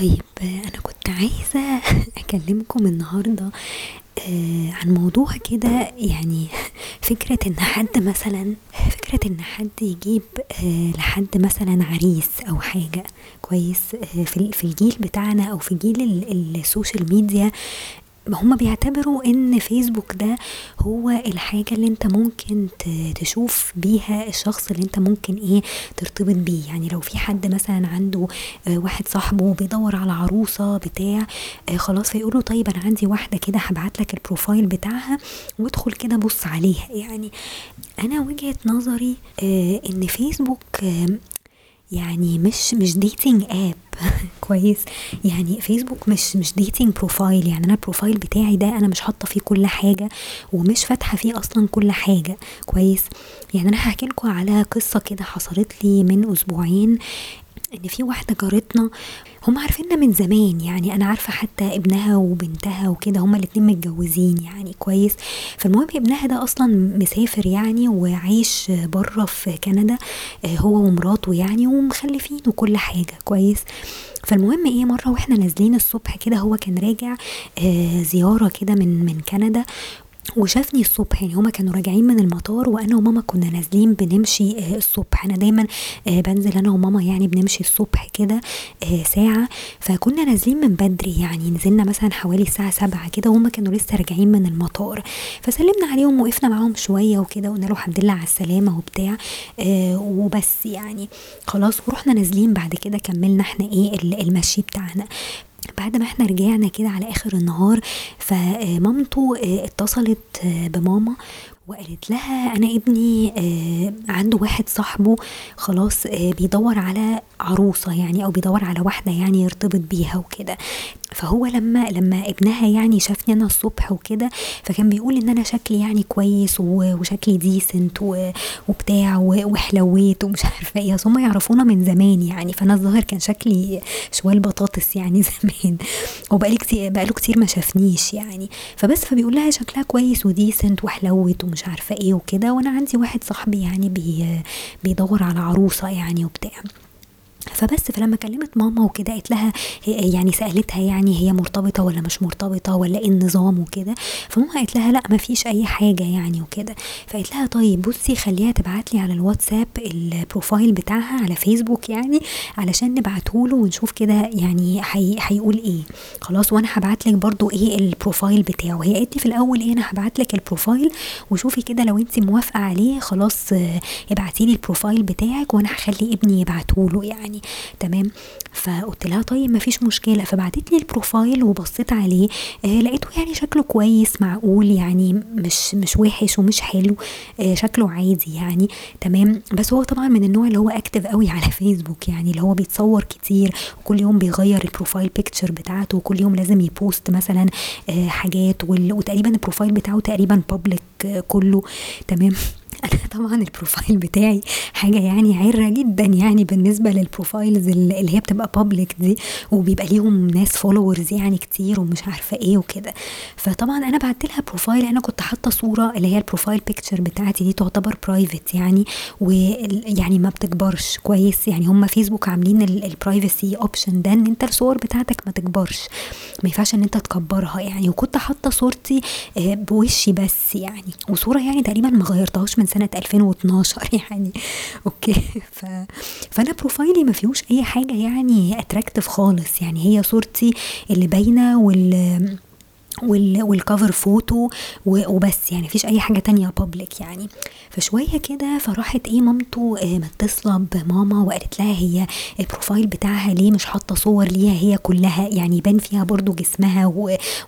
طيب أنا كنت عايزة أكلمكم النهاردة آه، عن موضوع كده يعني فكرة إن حد مثلا فكرة إن حد يجيب آه، لحد مثلا عريس أو حاجة كويس آه، في ال- في الجيل بتاعنا أو في جيل ال- social media هما بيعتبروا إن فيسبوك ده هو الحاجة اللي أنت ممكن تشوف بيها الشخص اللي أنت ممكن إيه ترتبط بيه. يعني لو في حد مثلا عنده آه، واحد صاحبه بيدور على عروسة بتاع آه، خلاص فيقوله طيب أنا عندي واحدة كده هبعت لك ال profile بتاعها وادخل كده بص عليها. يعني أنا وجهة نظري آه، إن فيسبوك يعني مش مش dating app كويس. يعني فيسبوك مش مش dating profile يعني أنا ال profile بتاعي ده أنا مش حاطة فيه كل حاجة ومش فاتحة فيه أصلا كل حاجة. كويس. يعني أنا هحكي لكم على قصة كده حصلت لي من أسبوعين. إن في واحدة جارتنا هم عارفيننا من زمان يعني أنا عارفة حتى ابنها وبنتها وكده هما الاتنين متجوزين يعني كويس. فالمهم ابنها ده أصلا مسافر يعني وعايش بره في كندا آه، هو ومراته يعني ومخلفين وكل حاجة كويس. فالمهم إيه مرة وإحنا نازلين الصبح كده هو كان راجع آه زيارة كده من من كندا. وشافني الصبح يعني هما كانوا راجعين من المطار وأنا وماما كنا نازلين بنمشي آه، الصبح. أنا دايما آه، بنزل أنا وماما يعني بنمشي الصبح كده آه، ساعة. فكنا نازلين من بدري يعني نزلنا مثلا حوالي الساعة سبعة كده وهما كانوا لسه راجعين من المطار. فسلمنا عليهم وقفنا معاهم شوية وكده وقلنا له الحمد لله على السلامة وبتاع وبس يعني. خلاص ورحنا نازلين بعد كده كملنا إحنا إيه ال- المشي بتاعنا. بعد ما إحنا رجعنا كده على آخر النهار فمامته آه، اتصلت آه، بماما وقالت لها أنا ابني آه، عنده واحد صاحبه خلاص آه، بيدور على عروسة يعني أو بيدور على واحدة يعني يرتبط بيها وكده. فهو لما لما ابنها يعني شافني أنا الصبح وكده فكان بيقول إن أنا شكلي يعني كويس وشكلي ديسنت وبتاع وحلويت ومش عارفة إيه. هم يعرفونا من زمان يعني فأنا الظاهر كان شكلي شوال بطاطس يعني زمان. وبقالي كتير بقاله كتير ما شافنيش يعني. فبس فبيقول لها شكلها كويس و decent وحلوة ومش عارفة إيه وكده وأنا عندي واحد صاحبي يعني بي بيدور على عروسة يعني وبتاع. فبس فلما كلمت ماما وكده قالت لها هي- يعني سألتها يعني هي مرتبطة ولا مش مرتبطة ولا إيه النظام وكده فماما قالت لها لأ ما فيش أي حاجة يعني وكده. فقالت لها طيب بصي خليها تبعت لي على الواتساب ال profile بتاعها على فيسبوك يعني علشان نبعته له ونشوف كده يعني هي- هيقول إيه. خلاص وأنا هبعت لك برضو إيه ال profile بتاعه. هي قالت لي في الأول إيه أنا هبعت لك ال profile وشوفي كده لو انت موافقة عليه خلاص آه، ابعتي لي ال profile بتاعك وأنا هخلي ابني يبعته له يعني. تمام؟ فقلت لها طيب ما فيش مشكلة. فبعتت لي ال profile وبصيت عليه آه لقيته يعني شكله كويس معقول يعني مش مش وحش ومش حلو آه شكله عادي يعني. تمام؟ بس هو طبعا من النوع اللي هو active قوي على فيسبوك يعني اللي هو بيتصور كتير وكل يوم بيغير ال profile picture بتاعته وكل يوم لازم ي post مثلا آه حاجات وتقريبا ال profile بتاعه تقريبا public كله. تمام؟ أنا طبعا ال profile بتاعي حاجة يعني عرة جدا يعني بالنسبة لل profiles اللي هي بتبقى public دي وبيبقى ليهم ناس followers يعني كتير ومش عارفة إيه وكده. فطبعا أنا بعت لها profile أنا كنت حاطة صورة اللي هي ال profile picture بتاعتي دي تعتبر private يعني ويعني ما بتكبرش كويس. يعني هم فيسبوك عاملين ال privacy option ده إن أنت الصور بتاعتك ما تكبرش ما ينفعش إن أنت تكبرها يعني. وكنت حاطة صورتي آه، بوشي بس يعني وصورة يعني تقريبا ما غيرتهاش من سنة 2012 يعني. okay. ف... فأنا profile ي ما فيهوش أي حاجة يعني attractive خالص. يعني هي صورتي اللي باينة وال وال وال cover photo وبس يعني مفيش أي حاجة تانية public يعني. فشوية كده فراحت إيه مامته آه، متصلة بماما وقالت لها هي ال profile بتاعها ليه مش حاطة صور ليها هي كلها يعني يبان فيها برضو جسمها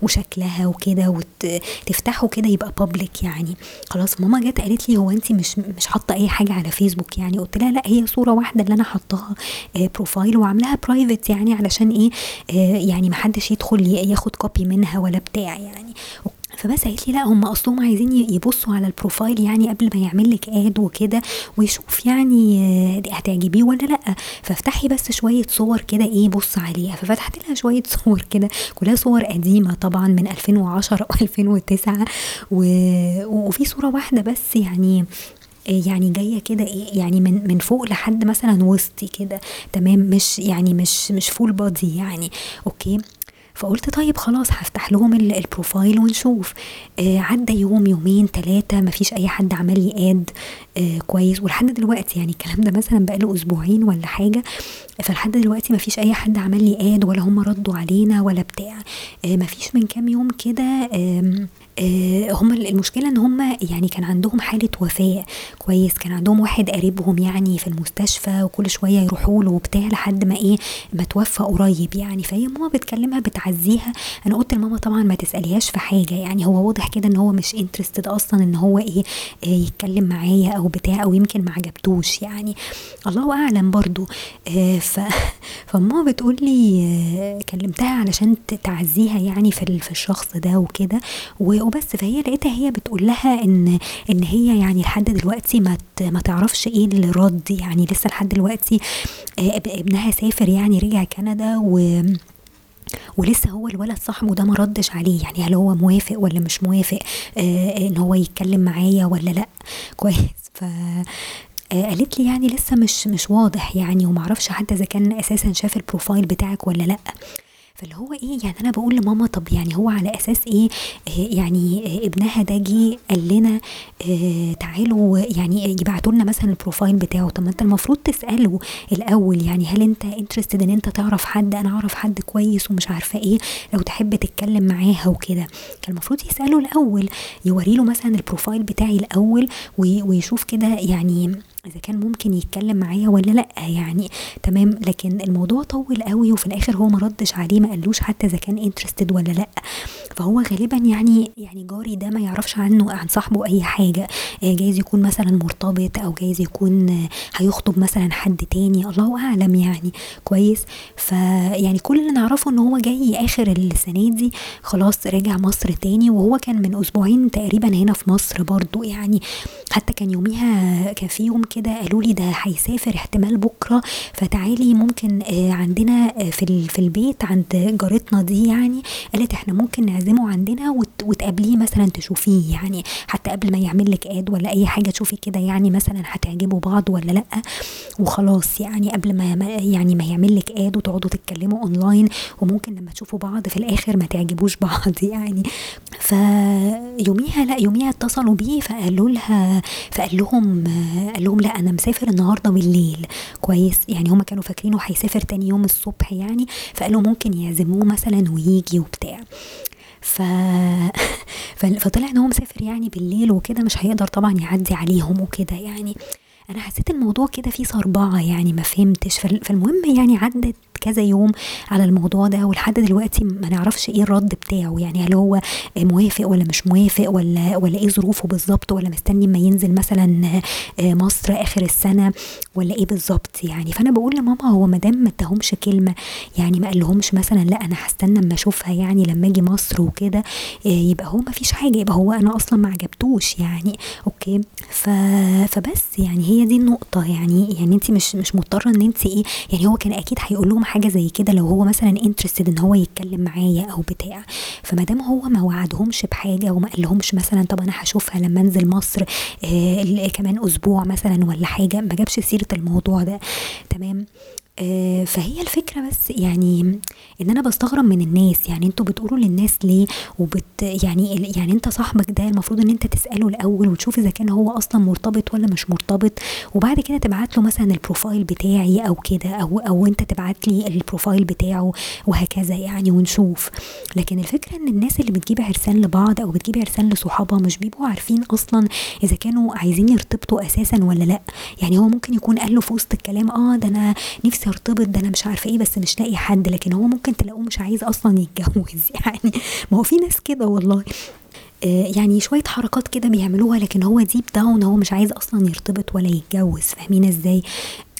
وشكلها وكده وتفتحه كده يبقى public يعني. خلاص ماما جت قالت لي هو انت مش مش حاطة أي حاجة على فيسبوك يعني؟ قلت لها لا هي صورة واحدة اللي أنا حطاها آه، profile وعاملاها private يعني علشان إيه آه، يعني محدش يدخل ياخد copy منها ولا بتاع. يعني. فبس قالت لي لا هم أصلهم عايزين يبصوا على ال profile يعني قبل ما يعمل لك add وكده ويشوف يعني آه، هتعجبيه ولا لأ. فافتحي بس شوية صور كده إيه بص عليها. ففتحت لها شوية صور كده كلها صور قديمة طبعا من 2010 و2009 و... وفي صورة واحدة بس يعني يعني جاية كده إيه يعني من من فوق لحد مثلا وسطي كده. تمام؟ مش يعني مش مش full body يعني. Okay؟ فقلت طيب خلاص هفتح لهم ال profile ونشوف. آه عدى يوم يومين ثلاثة مفيش أي حد عمل لي add آه كويس. ولحد دلوقتي يعني الكلام ده مثلا بقاله أسبوعين ولا حاجة. فلحد دلوقتي مفيش أي حد عمل لي add ولا هم ردوا علينا ولا بتاع. آه مفيش من كام يوم كده آه آه هم المشكلة إن هم يعني كان عندهم حالة وفاة كويس كان عندهم واحد قريبهم يعني في المستشفى وكل شوية يروحوا له وبتاع لحد ما إيه ما توفى قريب يعني. فهي ماما بتكلمها بتعزيها. أنا قلت لماما طبعا ما تسأليهاش في حاجة يعني هو واضح كده إن هو مش انترستد أصلا إن هو إيه آه يتكلم معايا أو بتاع أو يمكن ما عجبتوش يعني. الله أعلم برضو. آه ف فماما بتقول لي كلمتها علشان تعزيها يعني في الشخص ده وكده وبس فهي لقيتها هي بتقول لها إن إن هي يعني لحد دلوقتي ما ما تعرفش إيه الرد يعني لسه لحد دلوقتي ابنها سافر يعني رجع كندا و ولسه هو الولد صاحبه ده ما ردش عليه يعني هل هو موافق ولا مش موافق آه إن هو يتكلم معايا ولا لأ؟ كويس. ف قالت لي يعني لسه مش مش واضح يعني ومعرفش حتى إذا كان أساسا شاف البروفايل بتاعك ولا لأ. فاللي هو إيه يعني أنا بقول لماما طب يعني هو على أساس إيه؟ آه يعني آه ابنها ده جه قال لنا آه تعالوا يعني يبعتوا لنا مثلا ال profile بتاعه. طب ما أنت المفروض تسأله الأول يعني هل أنت interested إن أنت تعرف حد؟ أنا أعرف حد كويس ومش عارفة إيه لو تحب تتكلم معاها وكده. كان المفروض يسأله الأول يوري له مثلا ال profile بتاعي الأول ويشوف كده يعني إذا كان ممكن يتكلم معايا ولا لأ يعني تمام. لكن الموضوع طول قوي وفي الآخر هو ما ردش عليه ما قالوش حتى إذا كان انترستد ولا لأ. فهو غالبا يعني يعني جاري ده ما يعرفش عنه عن صاحبه أي حاجة. جايز يكون مثلا مرتبط أو جايز يكون هيخطب مثلا حد تاني. الله أعلم يعني. كويس. فيعني كل اللي نعرفه إن هو جاي آخر السنة دي خلاص راجع مصر تاني. وهو كان من أسبوعين تقريبا هنا في مصر برضو يعني. حتى كان يوميها كان في يوم كده قالوا لي ده هيسافر احتمال بكرة فتعالي ممكن آه عندنا آه في في البيت عند جارتنا دي يعني قالت إحنا ممكن نعزمه عندنا وتقابليه مثلا تشوفيه يعني حتى قبل ما يعمل لك اد ولا أي حاجة تشوفي كده يعني مثلا هتعجبوا بعض ولا لأ وخلاص يعني قبل ما يعني ما يعمل لك اد وتقعدوا تتكلموا اونلاين وممكن لما تشوفوا بعض في الآخر ما تعجبوش بعض يعني. فيوميها لأ يوميها اتصلوا بيه فقالوا لها فقال لهم قال لهم لا أنا مسافر النهارده بالليل. كويس؟ يعني هما كانوا فاكرينه هيسافر تاني يوم الصبح يعني فقالوا ممكن يعزموه مثلا ويجي وبتاع. ف... فطلع إن هو مسافر يعني بالليل وكده مش هيقدر طبعا يعدي عليهم وكده يعني. أنا حسيت الموضوع كده فيه صربعة يعني ما فهمتش. فالمهم يعني عدت كذا يوم على الموضوع ده ولحد دلوقتي ما نعرفش إيه الرد بتاعه. يعني هل هو موافق ولا مش موافق ولا ولا إيه ظروفه بالظبط ولا مستني ما ينزل مثلا مصر آخر السنة ولا إيه بالظبط يعني. فأنا بقول لماما هو ما دام ما اداهمش كلمة يعني ما قالهمش مثلا لا أنا هستنى أما أشوفها يعني لما أجي مصر وكده يبقى هو ما فيش حاجة يبقى هو أنا أصلا ما عجبتوش يعني. أوكي؟ ف فبس يعني هي دي النقطة يعني يعني انت مش مش مضطرة إن انت إيه يعني هو كان أكيد هيقول لهم حاجة زي كده لو هو مثلا انترستد إن هو يتكلم معايا أو بتاع. فما دام هو ما وعدهمش بحاجة وما قالهمش مثلا طب أنا هشوفها لما أنزل مصر آه كمان أسبوع مثلا ولا حاجة ما جابش سيرة الموضوع ده. تمام؟ آه فهي الفكرة بس يعني إن أنا بستغرب من الناس. يعني أنتوا بتقولوا للناس ليه؟ وبت يعني يعني أنت صاحبك ده المفروض إن أنت تسأله الأول وتشوف إذا كان هو أصلا مرتبط ولا مش مرتبط وبعد كده تبعت له مثلا ال profile بتاعي أو كده أو أو أنت تبعت لي ال profile بتاعه وهكذا يعني ونشوف. لكن الفكرة إن الناس اللي بتجيب عرسان لبعض أو بتجيب عرسان لصحابها مش بيبقوا عارفين أصلا إذا كانوا عايزين يرتبطوا أساسا ولا لأ. يعني هو ممكن يكون قال له في وسط الكلام آه ده أنا نفسي ارتبط ده أنا مش عارفة إيه بس مش لاقي حد لكن هو ممكن تلاقوه مش عايز أصلا يتجوز. يعني ما هو في ناس كده والله. آه يعني شوية حركات كده بيعملوها لكن هو deep down هو مش عايز أصلا يرتبط ولا يتجوز. فاهمين إزاي؟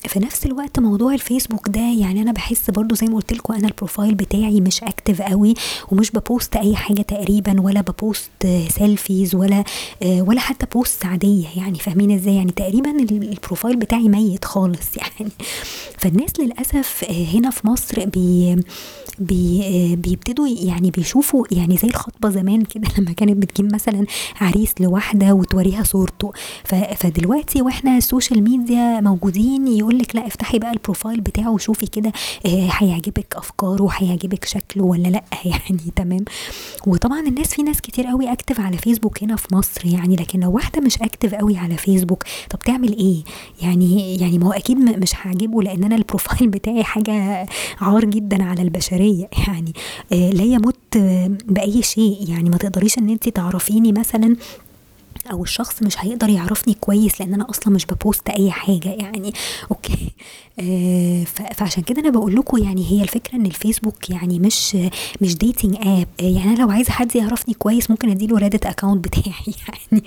في نفس الوقت موضوع الفيسبوك ده يعني أنا بحس برضو زي ما قلت لكم أنا ال profile بتاعي مش active قوي ومش ب post أي حاجة تقريبا ولا ب post selfies ولا ولا حتى post عادية يعني فاهمين إزاي؟ يعني تقريبا ال profile بتاعي ميت خالص يعني. فالناس للأسف هنا في مصر بي بي بيبتدوا يعني بيشوفوا يعني زي الخطبة زمان كده لما كانت بتجيب مثلا عريس لواحدة وتوريها صورته. فدلوقتي وإحنا ال social media موجودين يقول لك لا افتحي بقى ال profile بتاعه وشوفي كده آه، هيعجبك أفكاره هيعجبك شكله ولا لأ؟ يعني تمام. وطبعا الناس في ناس كتير قوي active على فيسبوك هنا في مصر يعني لكن لو واحدة مش active قوي على فيسبوك طب تعمل إيه؟ يعني يعني ما هو أكيد مش هعجبه لأن أنا ال profile بتاعي حاجة عار جدا على البشرية يعني آه، لا يمت بأي شيء. يعني ما تقدريش إن انت تعرفيني مثلا أو الشخص مش هيقدر يعرفني كويس لأن أنا أصلا مش ب post أي حاجة يعني. okay. آه فعشان كده أنا بقول لكم يعني هي الفكرة إن الفيسبوك يعني مش مش dating app يعني أنا لو عايزة حد يعرفني كويس ممكن أديله Reddit account بتاعي يعني.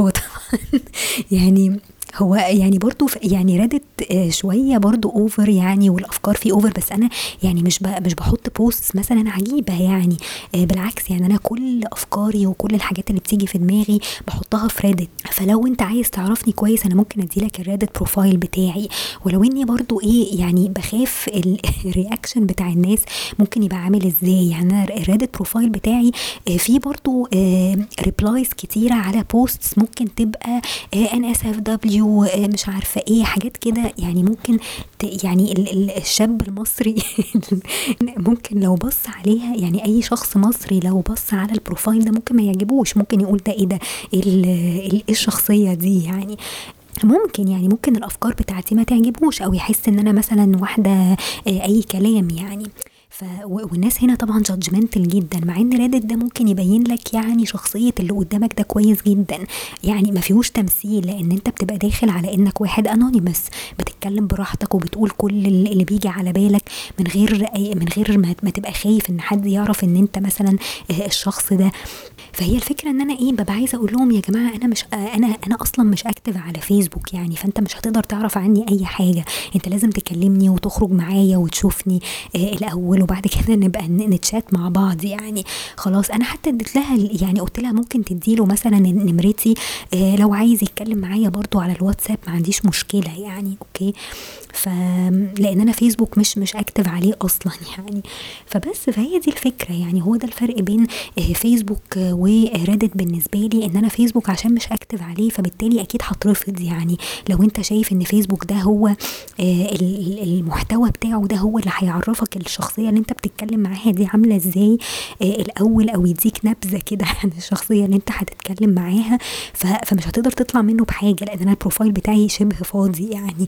هو طبعا يعني هو يعني برضو يعني Reddit آه، شوية برضو over يعني والأفكار فيه over بس أنا يعني مش مش بحط post مثلا عجيبة يعني. آه، بالعكس يعني أنا كل أفكاري وكل الحاجات اللي بتيجي في دماغي بحطها في Reddit فلو أنت عايز تعرفني كويس أنا ممكن أديلك ال Reddit profile بتاعي. ولو إني برضو إيه يعني بخاف ال reaction بتاع الناس ممكن يبقى عامل إزاي. يعني أنا ال Reddit profile بتاعي آه، فيه برضو replies كتيرة على posts ممكن تبقى NSFW ومش عارفة إيه حاجات كده. يعني ممكن يعني الشاب المصري ممكن لو بص عليها يعني أي شخص مصري لو بص على ال profile ده ممكن ما يعجبوش. ممكن يقول ده إيه ده إيه, إيه الشخصية دي يعني. ممكن يعني ممكن الأفكار بتاعتي ما تعجبوش أو يحس إن أنا مثلا واحدة أي كلام يعني. ف والناس هنا طبعا judgmental جدا مع إن Reddit ده ممكن يبين لك يعني شخصية اللي قدامك ده كويس جدا. يعني ما فيهوش تمثيل لأن أنت بتبقى داخل على إنك واحد anonymous بتتكلم براحتك وبتقول كل اللي بيجي على بالك من غير أي من غير ما تبقى خايف إن حد يعرف إن أنت مثلا آه، الشخص ده. فهي الفكرة إن أنا إيه ببقى عايزة أقول لهم يا جماعة أنا مش أنا أنا أصلا مش active على فيسبوك يعني فأنت مش هتقدر تعرف عني أي حاجة. أنت لازم تكلمني وتخرج معايا وتشوفني آه وبعد كده نبقى نتشات مع بعض يعني. خلاص أنا حتى اديت لها يعني قلت لها ممكن تديله مثلا نمرتي. آه لو عايز يتكلم معايا برضو على الواتساب ما عنديش مشكلة يعني okay. ف لأن أنا فيسبوك مش مش active عليه أصلا يعني. فبس فهي دي الفكرة يعني. هو ده الفرق بين آه، فيسبوك و Reddit بالنسبة لي إن أنا فيسبوك عشان مش active عليه فبالتالي أكيد هترفض يعني. لو أنت شايف إن فيسبوك ده هو آه، المحتوى بتاعه ده هو اللي هيعرفك الشخصية اللي انت بتتكلم معاها دي عاملة إزاي آه، الأول أو يديك نبذة كده عن الشخصية اللي انت هتتكلم معاها فمش هتقدر تطلع منه بحاجة لأن أنا ال profile بتاعي شبه فاضي يعني.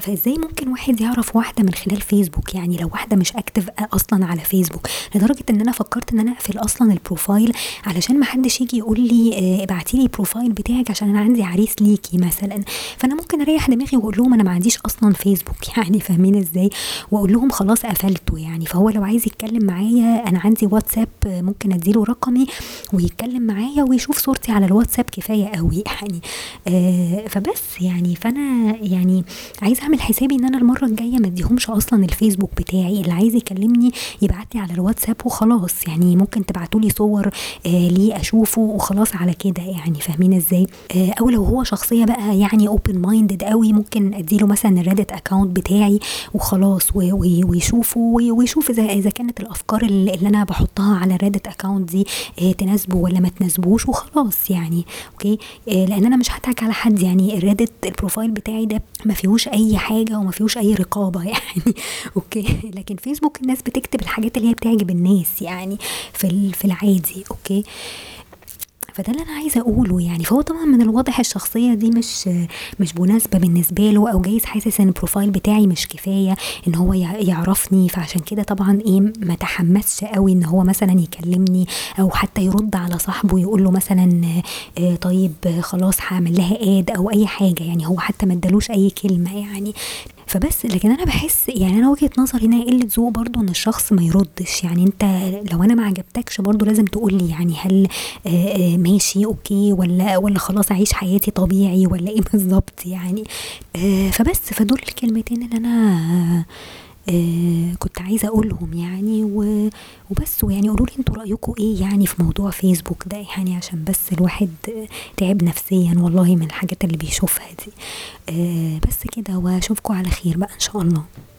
فازاي ممكن واحد يعرف واحدة من خلال فيسبوك يعني لو واحدة مش active أصلا على فيسبوك لدرجة إن أنا فكرت إن أنا أقفل أصلا ال profile علشان ما حدش يجي يقول لي آه، ابعتي لي ال profile بتاعك عشان أنا عندي عريس ليكي مثلا. فأنا ممكن أريح دماغي وأقول لهم أنا ما عنديش أصلا فيسبوك يعني فاهمين إزاي؟ وأقول لهم خلاص قفلته يعني. فهو لو عايز يتكلم معايا أنا عندي واتساب ممكن أديله رقمي ويتكلم معايا ويشوف صورتي على الواتساب كفاية قوي يعني. آه فبس يعني فأنا يعني عايز أعمل حسابي إن أنا المرة الجاية ما أديهمش أصلا الفيسبوك بتاعي اللي عايز يكلمني يبعت لي على الواتساب وخلاص. يعني ممكن تبعتوا لي صور آه ليه أشوفه وخلاص على كده يعني فاهمين إزاي؟ آه أو لو هو شخصية بقى يعني open minded قوي ممكن أديله مثلا ال Reddit account بتاعي وخلاص ويشوفه ويشوف اذا إذا كانت الأفكار اللي أنا بحطها على ال Reddit account دي آه تناسبه ولا ما تناسبوش وخلاص يعني okay؟ آه لأن أنا مش هضحك على حد يعني ال Reddit ال profile بتاعي ده ما فيهوش أي حاجة وما فيهوش أي رقابة يعني okay؟ لكن فيسبوك الناس بتكتب الحاجات اللي هي بتعجب الناس يعني في في العادي okay؟ فده اللي أنا عايزة أقوله يعني. فهو طبعا من الواضح الشخصية دي مش مش مناسبة بالنسبة له أو جايز حاسس إن البروفايل بتاعي مش كفاية إن هو يعرفني. فعشان كده طبعا إيه ما تحمسش قوي إن هو مثلا يكلمني أو حتى يرد على صاحبه يقول له مثلا آه طيب خلاص هعمل لها اد أو أي حاجة. يعني هو حتى ما ادالوش أي كلمة يعني. فبس لكن أنا بحس يعني أنا وجهة نظري إنها قلة ذوق برضه إن الشخص ما يردش. يعني أنت لو أنا ما عجبتكش برضه لازم تقول لي يعني هل آآ آآ ماشي أوكي والّا والّا خلاص أعيش حياتي طبيعي والّا إيه بالضبط يعني. آآ فبس فدول الكلمتين اللي أنا آآ كنت عايزة أقولهم يعني وبس ويعني قولوا لي أنتم رأيكم إيه يعني في موضوع فيسبوك ده يعني عشان بس الواحد تعب نفسيًا والله من الحاجات اللي بيشوفها دي آآ بس كده واشوفكم على خير بقى إن شاء الله.